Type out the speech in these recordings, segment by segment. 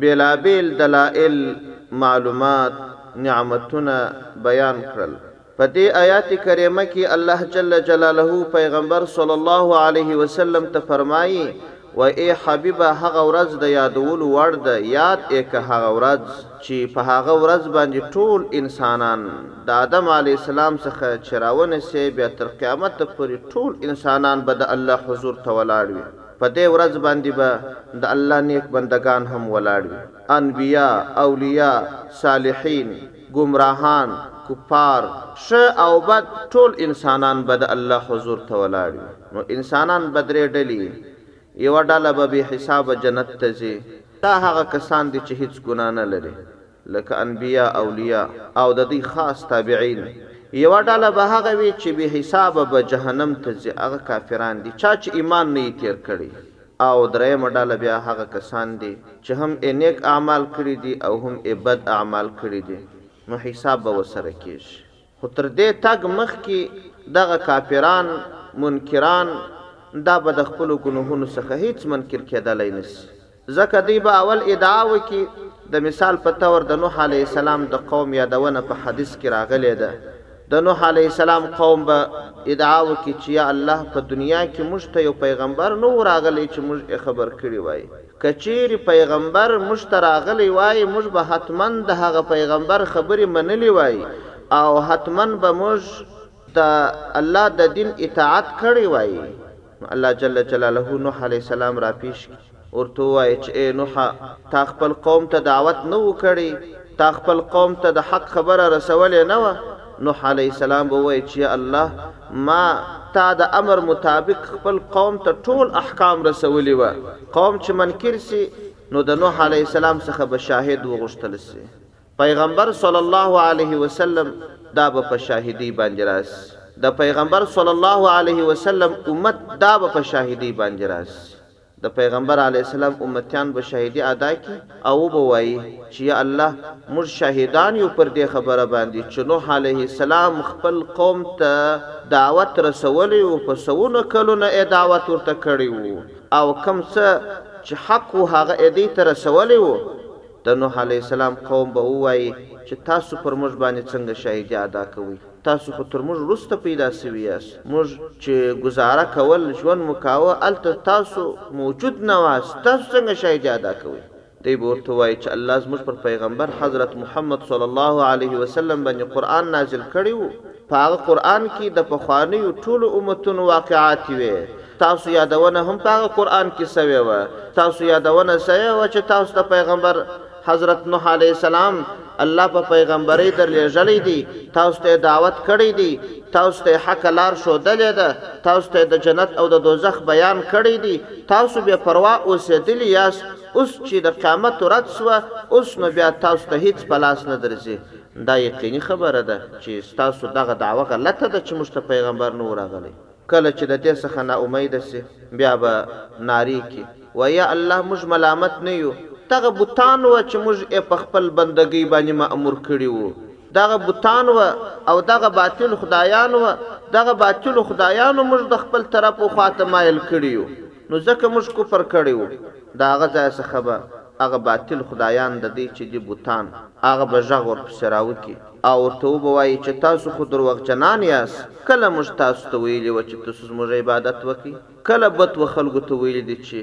بېلابېل دلائل، معلومات، نعمتونه بيان کړل. په دې آيت کريمه کي الله جل جلاله پيغمبر صلی الله عليه وسلم ته فرمايي، و اې حبيبه هغه ورځ د يادولو وړ ده، ياد ئې که هغه ورځ، چي په هغه ورځ باندي ټول انسانان، د آدم عليه السلام څخه چي راونسې بيا تر قيامته پوري ټول انسانان به د الله حضور ته ولاړ وي. په دې ورځ باندې به د الله نېک بندګان هم ولاړ وي، انبياء، اولياء، صالحين، ګمراهان، کفار، ښه او بد ټول انسانان به د الله حضور ته ولاړ وي نو انسانان به درې ډلې يي، يوه ډله به بې حسابه جنت ته ځي، دا هغه کسان دي چې هيڅ ګناه نه لري. لکه انبياء، اولياء او د دوی خاص تابعين، يوه ډله به هغه وي چې بې حسابه به جهنم ته ځي هغه کافران دي چا چې ايمان نه يي تېر کړي او دريمه ډله بيا هغه کسان دي چې هم ئې نېک اعمال کړي دي او هم ئې بد اعمال کړي دي نو حساب به ورسره کېږي. خو تر دې تګ مخکې دغه کافران، منکران، دا به د خپلو ګنوهونو څخه هیڅ منکر کیدلای نه سي، ځکه دوی به اول ادعا وکړي، د مثال په طور د نوح علیه السلام د قوم یادونه په حدیث کي راغلې ده، د نوح علیه السلام قوم به ادعا وکړي چي یا الله په دنیا کي موږ ته یو پیغمبر نه وو راغلی چي موږ ئې خبر کړي وای. که چیرې پیغمبر موږ ته راغلی وای موږ به حتما د هغه پیغمبر خبرې منلې وای او حتما به موږ د الله د دین اطاعت کړی وای نو الله جل جلاله نوح علیه السلام راپیش کړي ورته ووایه چې ای نوحه تا خپل قوم ته دعوت نه وو کړی تا خپل قوم ته د حق خبره رسولې نه وه. نوح عليه السلام به ووايي چې يا الله ما تا د امر مطابق خپل قوم ته ټول احکام رسولي وه، قوم چې منکر سي نو د نوح عليه السلام څخه به شاهد وغوښتل سي، پيغمبر صلی الله عليه وسلم دا به په شاهدي باندي راسي، د پيغمبر صلی الله عليه وسلم امت دا به په شاهدي باندي راسي. د پیغمبر علیه السلام امتیان به شاهدي ادا کړي او وبه وایي چې یا الله موږ شاهدان یو پر دې خبره باندې چې نوح علیه السلام خپل قوم ته دعوت رسولی و په سوونه کلونه ئې دعوت ورته کړی و او کوم څه چې حق وو هغه ئې دوی ته رسولی و د نوح علیه السلام قوم به ووایي چې تاسو پر موږ باندې څنګه شاهدي ادا کوئ؟ تاسو خو تر موږ وروسته پیدا شوي یاست، موږ چې ګوزاره کول، ژوند مو کاوه، هلته تاسو موجود نه واست، تاسو څنګه شاهدي ادا کوئ؟ دی به ورته ووايي چې الله زموږ پر پیغمبر حضرت محمد صلی الله علیه وسلم باندې قرآن نازل کړی و، په هغه قرآن کې د پخوانیو ټولو امتونو واقعات وې، تاسو یادونه هم په هغه قرآن کې شوې وه، تاسو یادونه شوې وه چې تاسو د پیغمبر. حضرت نوح علیه السلام الله په پیغمبرۍ درلېږلی دی، تاسو ته یې دعوت کړی دی، تاسو ته یې حقه لار ښودلې ده، تاسو ته یې د جنت او د دوزخ بیان کړی دی، تاسو بې پروا اوسېدلي یاست، اوس چې د قیامت ورځ شوه، اوس نو بیا تاسو ته هېڅ په لاس نه درځي. دا یقیني خبره ده چې ستاسو دغه دعوه غلطه ده چې موږ ته پیغمبر نه و راغلی. کله چې د دې څخه نا اميده شي بيا به نارې کړي، وايه الله موږ ملامت نه يو، دغه بتان وه چې موږ ئې په خپل بندګۍ باندې مأمور کړي وو، دغه بتان وه او دغه باطل خدايان وه، دغه باطلو خدايانو موږ د خپل طرف و خواته مايل کړي يو. نو ځکه موږ کفر کړی وو د هغه ځای څخه به هغه باطل خدایان د دوی چې دي بتان هغه به ږغ ورپسې راوکړي او ورته وبه وایي چې تاسو خو دروغجنان یاست کله موږ تاسو ته ویلي وه چې تسو زموږ عبادت وکړئ کله بت و خلکو ته ویلي دي چې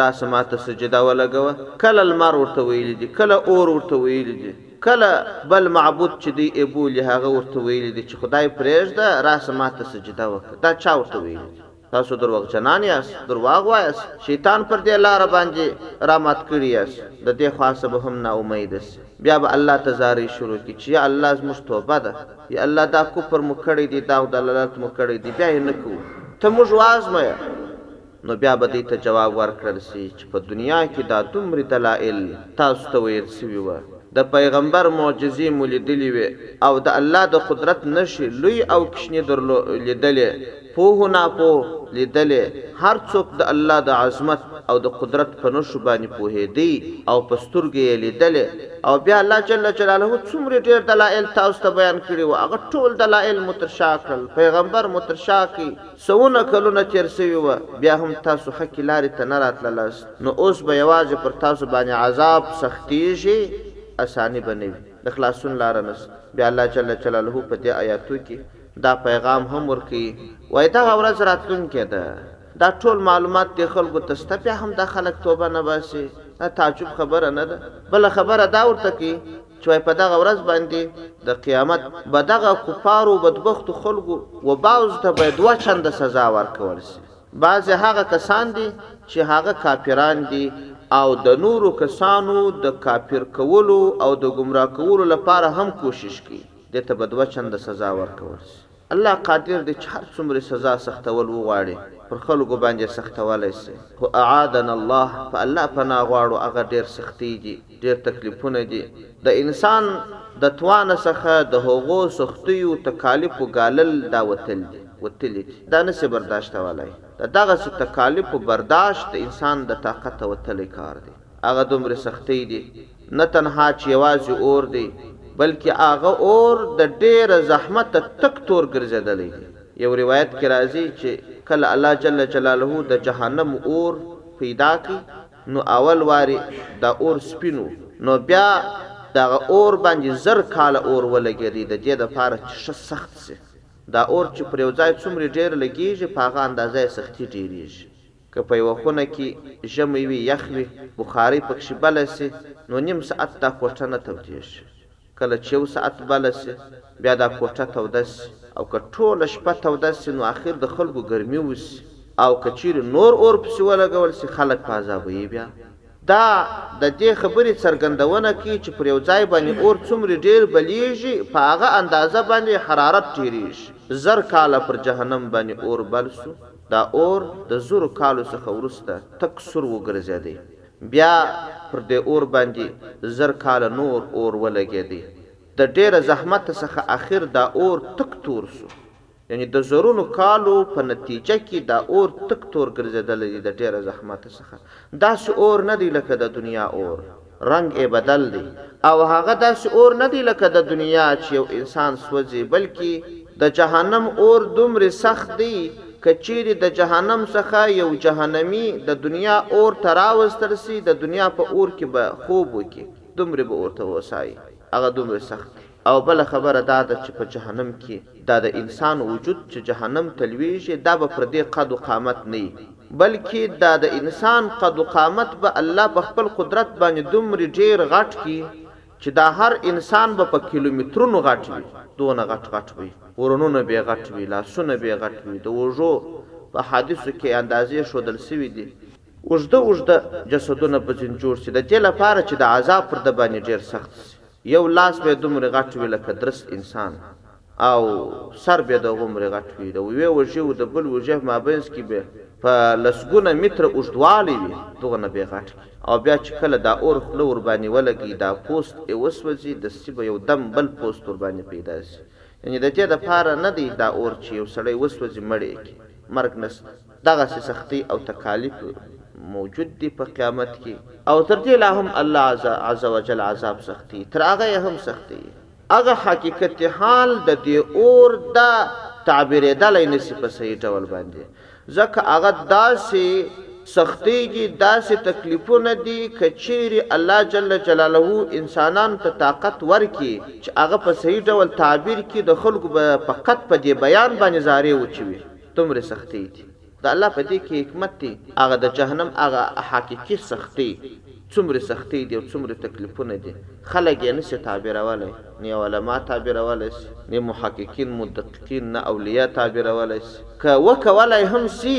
راسه ماته سجده ولګوه کله لمر ورته ویلي دي کله اور ورته ویلي دي کله بل معبود چې دوی ئې بولي هغه ورته ویلي دي چې خدای پرېږده راسه ماته سجده وکړه دا چا ورته ویلي دي. تاسو دروغجنان یاست، درواغ وایاست، شیطان پر دې لاره باندې رامات کړي یاست، د دې خوا څخه به هم ناامیده شي، بیا به الله ته زارۍ شروع کړي چې یا الله زموږ توبه ده، یا الله دا کفر مو کړی دی، داغ دلالت مو کړی دی، بیا یې نه کوو، ته موږ وازمویه، نو بیا به دوی ته جواب ورکړل شي چې په دنیا کې دا دومره دلایل تاسو ته ویل شوي وه، د پیغمبر معجزې مو لیدلې وې او د الله د قدرت نښې لوی او کوچني درلو لیدلې، پوه و ناپوه لیدلی، هر څوک د الله د عظمت او د قدرت په نښو باندې پوهېدی او په سترګو یې لیدلی او بیا الله جل جلاله څومرې ډېر دلائل تاسو ته بیان کړي وو هغه ټول دلائل مو تر شا کړل، پیغمبر مو تر شا کړ، سوونه کلونه تېر شوي وه بیا هم تاسو حقې لارې ته نه راتللاست، نو اوس به یوازې پر تاسو باندې عذاب سختېږي اساني به نه وي، د خلاصون لاره نشته، بیا الله جل جلاله په دې آیاتو کې دا پیغام هم ورکوي وایي دغه ورځ راتلونکې ده دا ټول معلومات دې خلکو ته سته بیا هم دا خلک توبه نه باسي دا تعجب خبره نه ده بله خبره دا ورته کوي چې وایي په دغه ورځ باندې د قیامت به دغه کفارو بدبختو خلکو و بعضو ته به دوه چنده سزا ورکول شي بعضې هغه کسان دي چې هغه کافران دي او د نورو کسانو د کافر کولو او د ګمراه کولو لپاره هم کوشش کوي. دې ته به دوه چنده سزا ورکول شي. الله قادر دی چې هر څومره سزا سختول وغواړي پر خلکو باندې یې سختولی شي، خو اعاذنا الله په الله پناه غواړو هغه ډېر سختي دي، ډېر تکلیفونه دي، د انسان د توان څخه د هغو سختیو، تکالیفو ګالل دا وتل دي، وتلي دي، دا نه شي برداشتولای، د دغسې تکالیفو برداشت د انسان د طاقته وتلی کار دی، هغه دومره سختۍ دي. نه تنها چې یوازې اور دی، بلکې هغه اور د ډېره زحمته تک تور ګرځېدلی دی. یو روایت کې راځي چې کله الله جل جلاله د جهنم اور پیدا کړي، نو اول وارې دا اور سپین و، نو بیا دغه اور باندې زر کاله اور ولګېدی د دې لپاره چې ښه سخت شي. دا اور چې پر یو ځای څومرې ډېر لګېږي، په هغه اندازه یې سختي ډېرېږي. که په یوه خونه کې ژمی وي، یخ وي، بخارۍ پکښې بله شي، نو نیم ساعت دا کوټه نه تودېږي. کله چې یو ساعت بله شي، بیا دا کوټه توده شي او که ټوله شپه توده شي، نو اخر د خلکو ګرمي وشي او که چېرې نور اور پسې ولګول شي، خلک په عذابوي. بیا. دا د دې خبرې څرګندونه کوي چې پر یو ځای باندې اور څومرې ډېر بلېږي، په هغه اندازه باندې یې حرارت ډېرېږي. زر کاله پر جهنم باندې اور بل شو. دا اور د زرو کالو څخه وروسته تک سور وګرځېدی، بیا پر دې اور باندې زر کاله نور اور ولګېدی، د ډېره زحمته څخه اخیر دا اور تک تور شو، یعنې د زرونو کالو په نتیجه کې دا اور تک تور ګرځېدلی دی، د ډېره زحمته څخه، داسې اور نه دی لکه د دنیا اور. رنګ ئې بدل دی او هغه داسې اور نه دی لکه د دنیا چې یو انسان سوځي بلکې د جهنم اور دومرې سخت دی که چیرې د جهنم څخه یو جهنمي د دنیا اور ته راوستل شي د دنیا په اور کې به خوب وکړي دومرې به ورته هوسا وي هغه دومرې سخت دی. او بله خبره دا ده چې په جهنم کې دا د انسان وجود چې جهنم ته لوېږي دا به پر دې قد و قامت نه وي، بلکې دا د انسان قد و قامت به الله په خپل قدرت باندې دومرې ډېر غټ کړي چې دا هر انسان به په کیلومترونو غټ وي، دونه غټ غټ به وي، ورنونه بې غټ وي، لاسونه بې غټ وي، د اوږو په احادیثو کې اندازې ښودل شوي دي. اوږده اوږده جسدونه به ځینې جوړ شي د دې لپاره چې دا عذاب پر ده باندې ډېر سخت شي. یو لاس به یې دومره غټ وي لکه درست انسان او سر به دغومره غټ وي، د ویوې اوږې او د بل اوږې په مابینځ کې به په لسګونه متره اوږدوالی وي، دغونه به یې غټ کړي او بیا چې کله دا اور خوله ورباندې ولګوي دا پوست ئې وسوځي دستي به یو دم بل پوست ورباندې پیدا شي، یعنې د دې لپاره نه دی دا اور چې یو سړی وسوځي مړ ئې کړي، مرګ نشته. دغسې سختۍ او تکاليف موجود دي په قيامت کې او تر دې لا هم الله عزوجل عذاب سختوي تر هغه يې هم سختوي هغه حقيقت حال د دې اور دا تعبيرېدلای نه شي په صحيح ډول باندې ځکه هغه داسې سختۍ دي داسې تکليفونه دي که چېرې الله جل جلاله انسانانو ته طاقت ورکړي چې هغه په صحيح ډول تعبير کړي د خلکو به فقط په دې بيان باندې زارې وچوي. دومره سختې دي د الله په دې کې حکمت دی. هغه د جهنم هغه حقیقي سختۍ څومره سختۍ دي او څومره تکلیفونه دي خلک یې نه شي تعبیرولای، نه علما تعبیرولای شي، نه محققین مدققین، نه اولیا تعبیرولای شي، که و کولای هم شي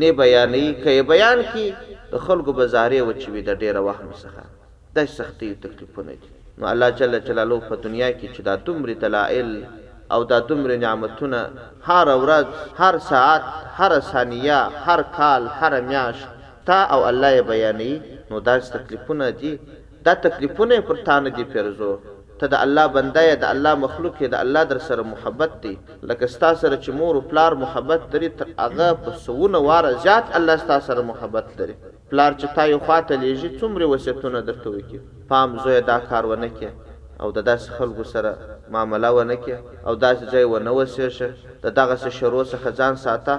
نه بیانوي، که یې بیان کړي د خلکو به زارې وچوي د ډېره وهمه څخه. دا چې سختۍ او تکلیفونه دي نو الله جل جلاله په دنیا کې چې دا دومرې دلائل او دا دومرې نعمتونه هره ورځ، هر ساعت، هره ثانیه، هر کال، هره میاشت تا او الله یې بیانوي نو دا چې تکلیفونه دي دا تکلیفونه یې پر تا نه دي پېرزو ته د الله بنده یې د الله مخلوق یې د الله در سره محبت دی لکه ستا سره چې مور و پلار محبت لري تر هغه په سوونه واره زیات الله ستا سره محبت لري. پلار چې تا يو خوا ته ليږي څومري وصيتونه درته وکي پام زويه دا کار ونه کي او د داسي خلګو سره معامله ونه کي او داسي ځای ونه وسيږه د دغسي شرو څخه ځان ساته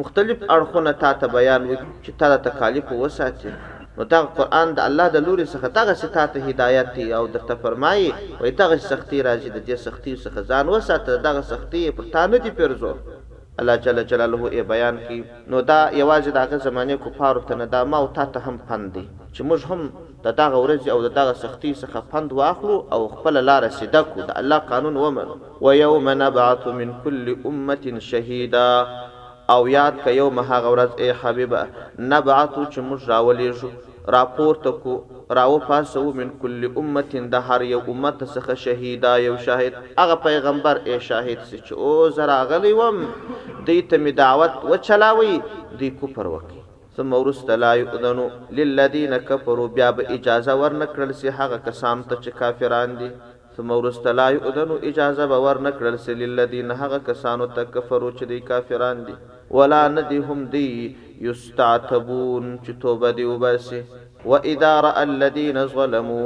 مختلف اړخونه تا ته بيان وکي چې تا د تکاليفو وساتي نو دغه قرآن د الله د لوري څخه دغسي تا ته هدايت دي او درته فرمايي وايي دغسي سختي راځي د دې سختيو څخه ځان وساته د دغه سختي يې پر تا نه دي پيرزو. الله جل جلاله ئې بیان کړي، نو دا یوازې د هغه زمانې کفارو ته نه، دا ما او تا ته هم پند دی، چې موږ هم د دغه ورځې او د دغه سختیو څخه پند واخلو او خپله لاره سیده کړو، د الله قانون ومنو. ویوم نبعث من کل امة شهیدا، او یاد کړه یوم هغه ورځ، ای حبیبه، نبعث چې موږ راولېږو. راپورته کړو، راوپاڅوو، من کل امة، د هر یو امت څخه، شهیدا، یو شاهد. هغه پیغمبر، ای شاهد سي چې او زه راغلی وم، دوی ته مې دعوت وچلاوئ، دوی کفر وکړ. ثم وروسته، لا یؤذن للذین کفروا، بیا به اجازه ورنه کړل شي هغه کسانو ته چې کافران دي. ثم وروسته لا يؤذنو اجازه به ور نه کړل سي للذين هغه کسانو ته کفرو چي دوی کافران دي ولا نه دي هم دوی يستعتبون چي توبه دي وباسي واذا راء الذين ظلمو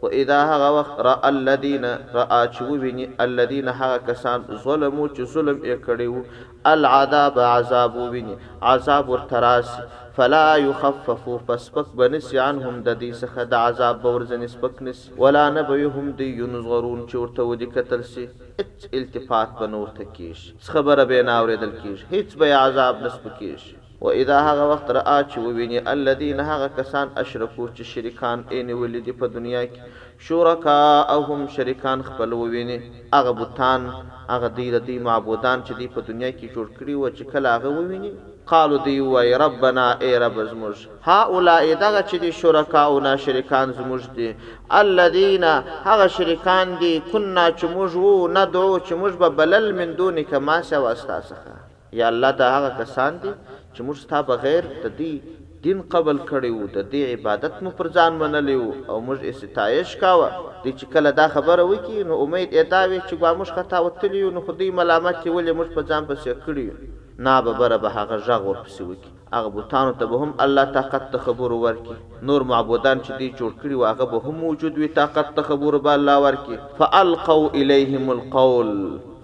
خو اذا هغه وخت راء الذين راء چي وويني الذين هغه کسان ظلمو چي ظلم ئې کړی وو العذاب عذاب وویني عذاب ورته راسي فلا یخفف پس سپک به نه سي عنهم ددوی څخه دا عذاب به ورځني سپک نه سي ولا نه به وي هم دوی ینظرون چي ورته ودي کتل سي هیڅ التفات به نه ورته کیږي څه خبره به یې نه اوریدل کیږي هیڅ به یې عذاب نه سپکیږي. و اذا هغه وخت رآ چې وویني الذین هغه کسان اشرکو چې شریکان ئې نیولي دي په دنیا کې شرکاءهم شریکان خپل وویني هغه بتان هغه دوی د دوی معبودان چې دوی په دنیا کې جوړ کړي وه چې کله هغه وویني قالو دوی ووایي ربنا ای رب زموږ هؤلاء دغه چې دي شرکاؤنا شریکان زموږ دي الذین هغه شریکان دي کنا چې موږ وو ندعو چې موږ به بلل من دونک ما سوا ستا څخه. یا الله دا هغه کسان دي چې موږ ستا بغیر د دوی دین قبل کړی وو، د دوی عبادت مو پر ځان منلی وو او موږ ئې ستایش کاوه، دوی چې کله دا خبره وکړي نو امید ئې دا وي چې ګوا موږ خطا وتلي یو، نو خو دوی ملامت دي ولې موږ په ځان پسې کړي یو، ناببره به هغه ږغ ورپسې وکړي. هغه بتانو ته به هم الله طاقت د خبرو ورکړي، نور معبودان چې دوی جوړ کړي وه هغه به هم موجود وي طاقت د خبرو به الله ورکړي، فألقوا الیهم القول،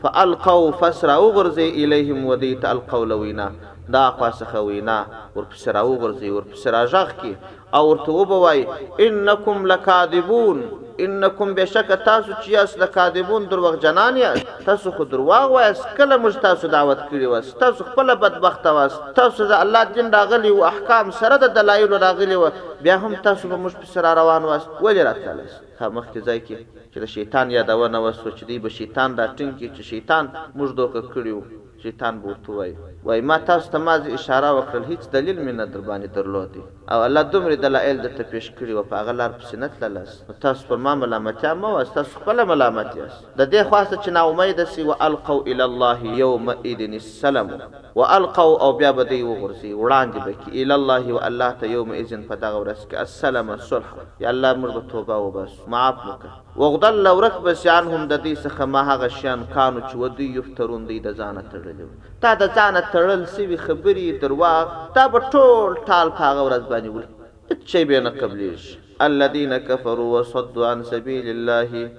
فألقوا فس راوغورځوي الیهم و دوی ته القول وینا، د اخوا څخه وینا، ورپسې راوغورځوي، ورپسې راږغ کړي، او ورته وبه وايي، انکم لکاذبون، انکم بېشکه تاسو چې یاست لکاذبون دروغجنان یاست، تاسو خو درواغ وایاست، کله موږ تاسو دعوت کړي واست، تاسو خپله بدبخته واست، تاسو ته د الله دین راغلی و، احکام سره د دلایلو راغلي وه، بیا هم تاسو په موږ پسې راروان واست، ولې راتللاست؟ په مخکې ځای کې چې د شیطان یادونه وشوه چې دوی به شیطان راټینګ کړي چې شیطان موږ دوکه کړي وو. شیطان به ورته وایی وایی ما تاسو ته مازی اشاره وکړل هیڅ دلیل می نه درباندی درلودی او الله دومری دلایل درته پیش کړی وه په هغه لار پسی نه تللاست نو تاسو پر ما ملامتیا مه وایاست تاسو خپله ملامت یاست ددی خواسته چی نا امیده سی والقو الی الله یومئذ السلم والقو او بیا به دی وغورځی وړاندی به کی الی الله و الله ته یومئذ په دغه ورځ کی السلم صلح یا الله موږ به توبه وباسو معاف مو که. وغدل له ورک به سي عنهم د دوی څخه ما هغه شيان کانو چې وه دوی يفترون دوی د ځانه تړلي وو. دا د ځانه تړل سوي خبري، درواغ، دا به ټول ټال په هغه ورځ باندي وړي. هيڅ شی به يې نه قبليږي. الذين كفروا وصدوا عن سبيل الله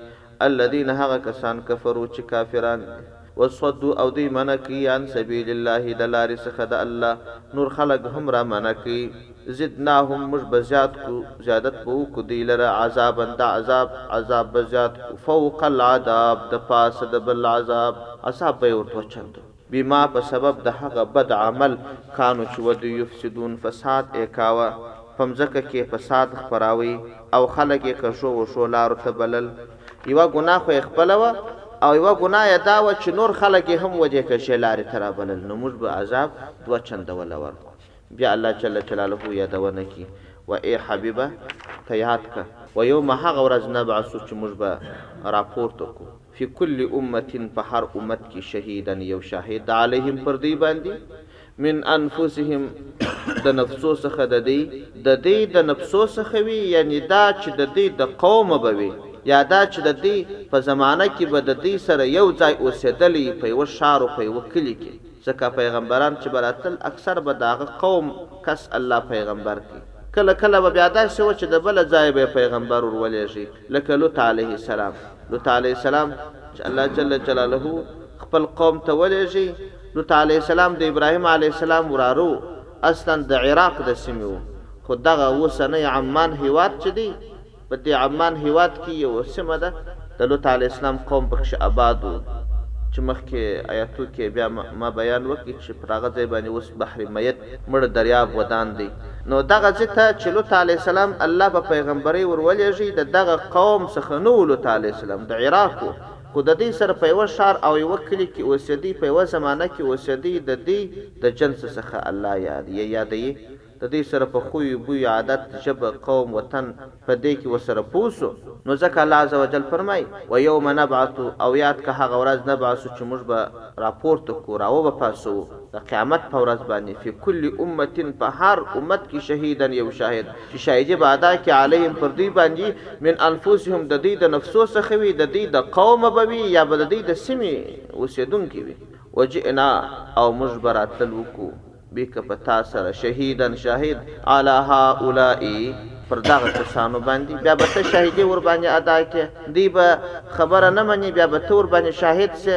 الذين هغه کسان کفروا چې کافران دي وصدو او دوی منع کړي عن سبیل الله د لارې څخه د الله نور خلګ هم را منع کړي زدناهم موږ به زیات کړو زیادت به وکړو دوی لره عذابا د عذاب عذاب به زیات کړو فوق العذاب د پاسه د بل عذاب عذاب به یې ور دوه چنده بما په سبب د هغه بد عمل کانو چې وه دوی یفسدون فساد ئې کاوه په مځکه کښې فساد خپراوه او خلګ ئې کږو وږو لارو ته بلل. یوه ګناه خو یې خپله وه او یوه ګناه یې دا وه چې نور خلک یې هم ودې کږې لارې ته رابلل نو موږ به عذاب دوه چنده وله ورکړو بیا الله جل جلاله یادونه کوي و ای حبیبه ته یاد کړه و یوم هغه ورځ نبعث چې موږ به راپورته کړو فی کل امة په هر امت کې شهیدا یو شاهد علیهم پر دوی باندې من انفسهم د نفسو څخه د دوی. د دوی د نفسو څخه وي یعنی دا چې د دوی د قومه به وي یا دا چې د دوی په زمانه کې به د دوی سره یو ځای اوسیدلی په یوه ښار او په یوه کلي کې ځکه پیغمبران چې به راتلل اکثر به د هغه قوم کس الله پیغمبر کړي کله کله به بیا داسې وه چې د بله ځایه به یې پیغمبر ور ولیږی لکه لوط علیه السلام. لوط عليه السلام چې الله جل جلاله خپل قوم ته ولېږي، لوط عليه السلام د ابراهيم عليه السلام وراره وو، اصلاً د عراق د سيمې وو، خو دغه اوسنی عمان هېواد چې دی، په دې عمان هېواد کې يوه سيمه ده، د لوط عليه السلام قوم پکښې اباد وو، چې مخکې اياتو کې يې بيا ما بيان وکړ چې پر هغه ځای باندې اوس. بحر ميت مړ درياب ودان دی نو دغه ځي ته چي لوط عليه السلام الله په پيغمبرۍ ور وليږی د دغه قوم څخه نه وو لوط عليه السلام د عراق وو خو ددی سره په يوه ښار او يوه کلي کي اوسيدی په يوه زمانه کي اوسيدی ددی د جنس څخه الله ياد يې يادوي ددی سره په خويو بويو عادت ژبه قوم وطن په دې کې ورسره پوه شو، نو ځکه الله عزوجل فرمايي، و يوم نبعث او ياد که هغه ورځ نبعث چې موږ به راپورته کړو، راوبه پاڅوو، د قيامت په ورځ باندې، في کل امة په هر امت کې شهيدا يو شاهد چې شاهدي به ادا کړي عليهم پر دوی باندې من انفسهم د دوی د نفسو څخه وي، د دوی د قومه به وي يا به د دوی د سيمې اوسېدونکي وي، وجئنا او موږ به راتلل وکړو. بيک په تا سره شهيدا شاهد علی هؤلاء پر دغه کسانو باندي بيا به ته شاهدي ورباندي ادا کړې دوی به خبره نه مني بيا به ته ورباندي شاهد سې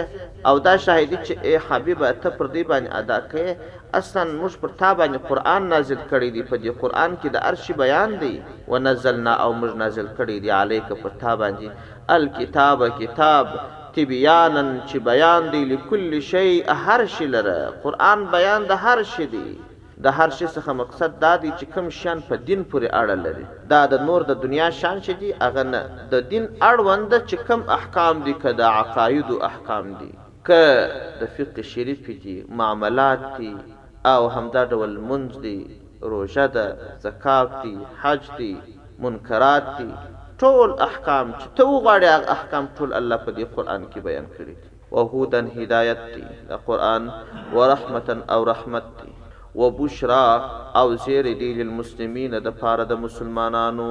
او دا شاهدي چي اې حبيبه ته پر دوی باندي ادا کړې اصلا موږ پر تا باندي قرآن نازل کړی دی په دې قرآن کي د هر شي بيان دی ونزلنا او موږ نازل کړی دی عليک پر تا باندي الکتاب کتاب تبیانا چی بیان دی لکل شی هر شی لره قرآن بیان د هر شی دی د هر شی څخه مقصد دا دی چی کوم شیان په دین پوری اړه لری دا د نور د دنیا شیان چی دی هغه نه د دین اړوند چی کوم احکام دی که د عقایدو احکام دی که د فقه شریفی دی معاملات دی او همدا ډول لمونځ دی. روژه ده، زکات دی، حج دی، منکرات دی، ټول احکام چی ته وغواړی هغه احکام ټول الله په دی قرآن کی بیان کړی دی. وهدی هدایت دی دا قرآن، ورحمة او رحمت دی، وبشری او زیری دی للمسلمین د پاره د مسلمانانو،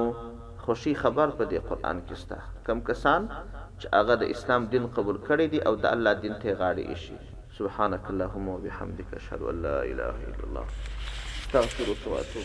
خوښی خبر په دی قرآن کی سته کوم کسان چی هغه د اسلام دین قبول کړی دی او د الله دین ته یې غاړی ایښی دی. سبحانك اللهم وبحمدك اشهد ان لا اله الا الله استغفرك واتوب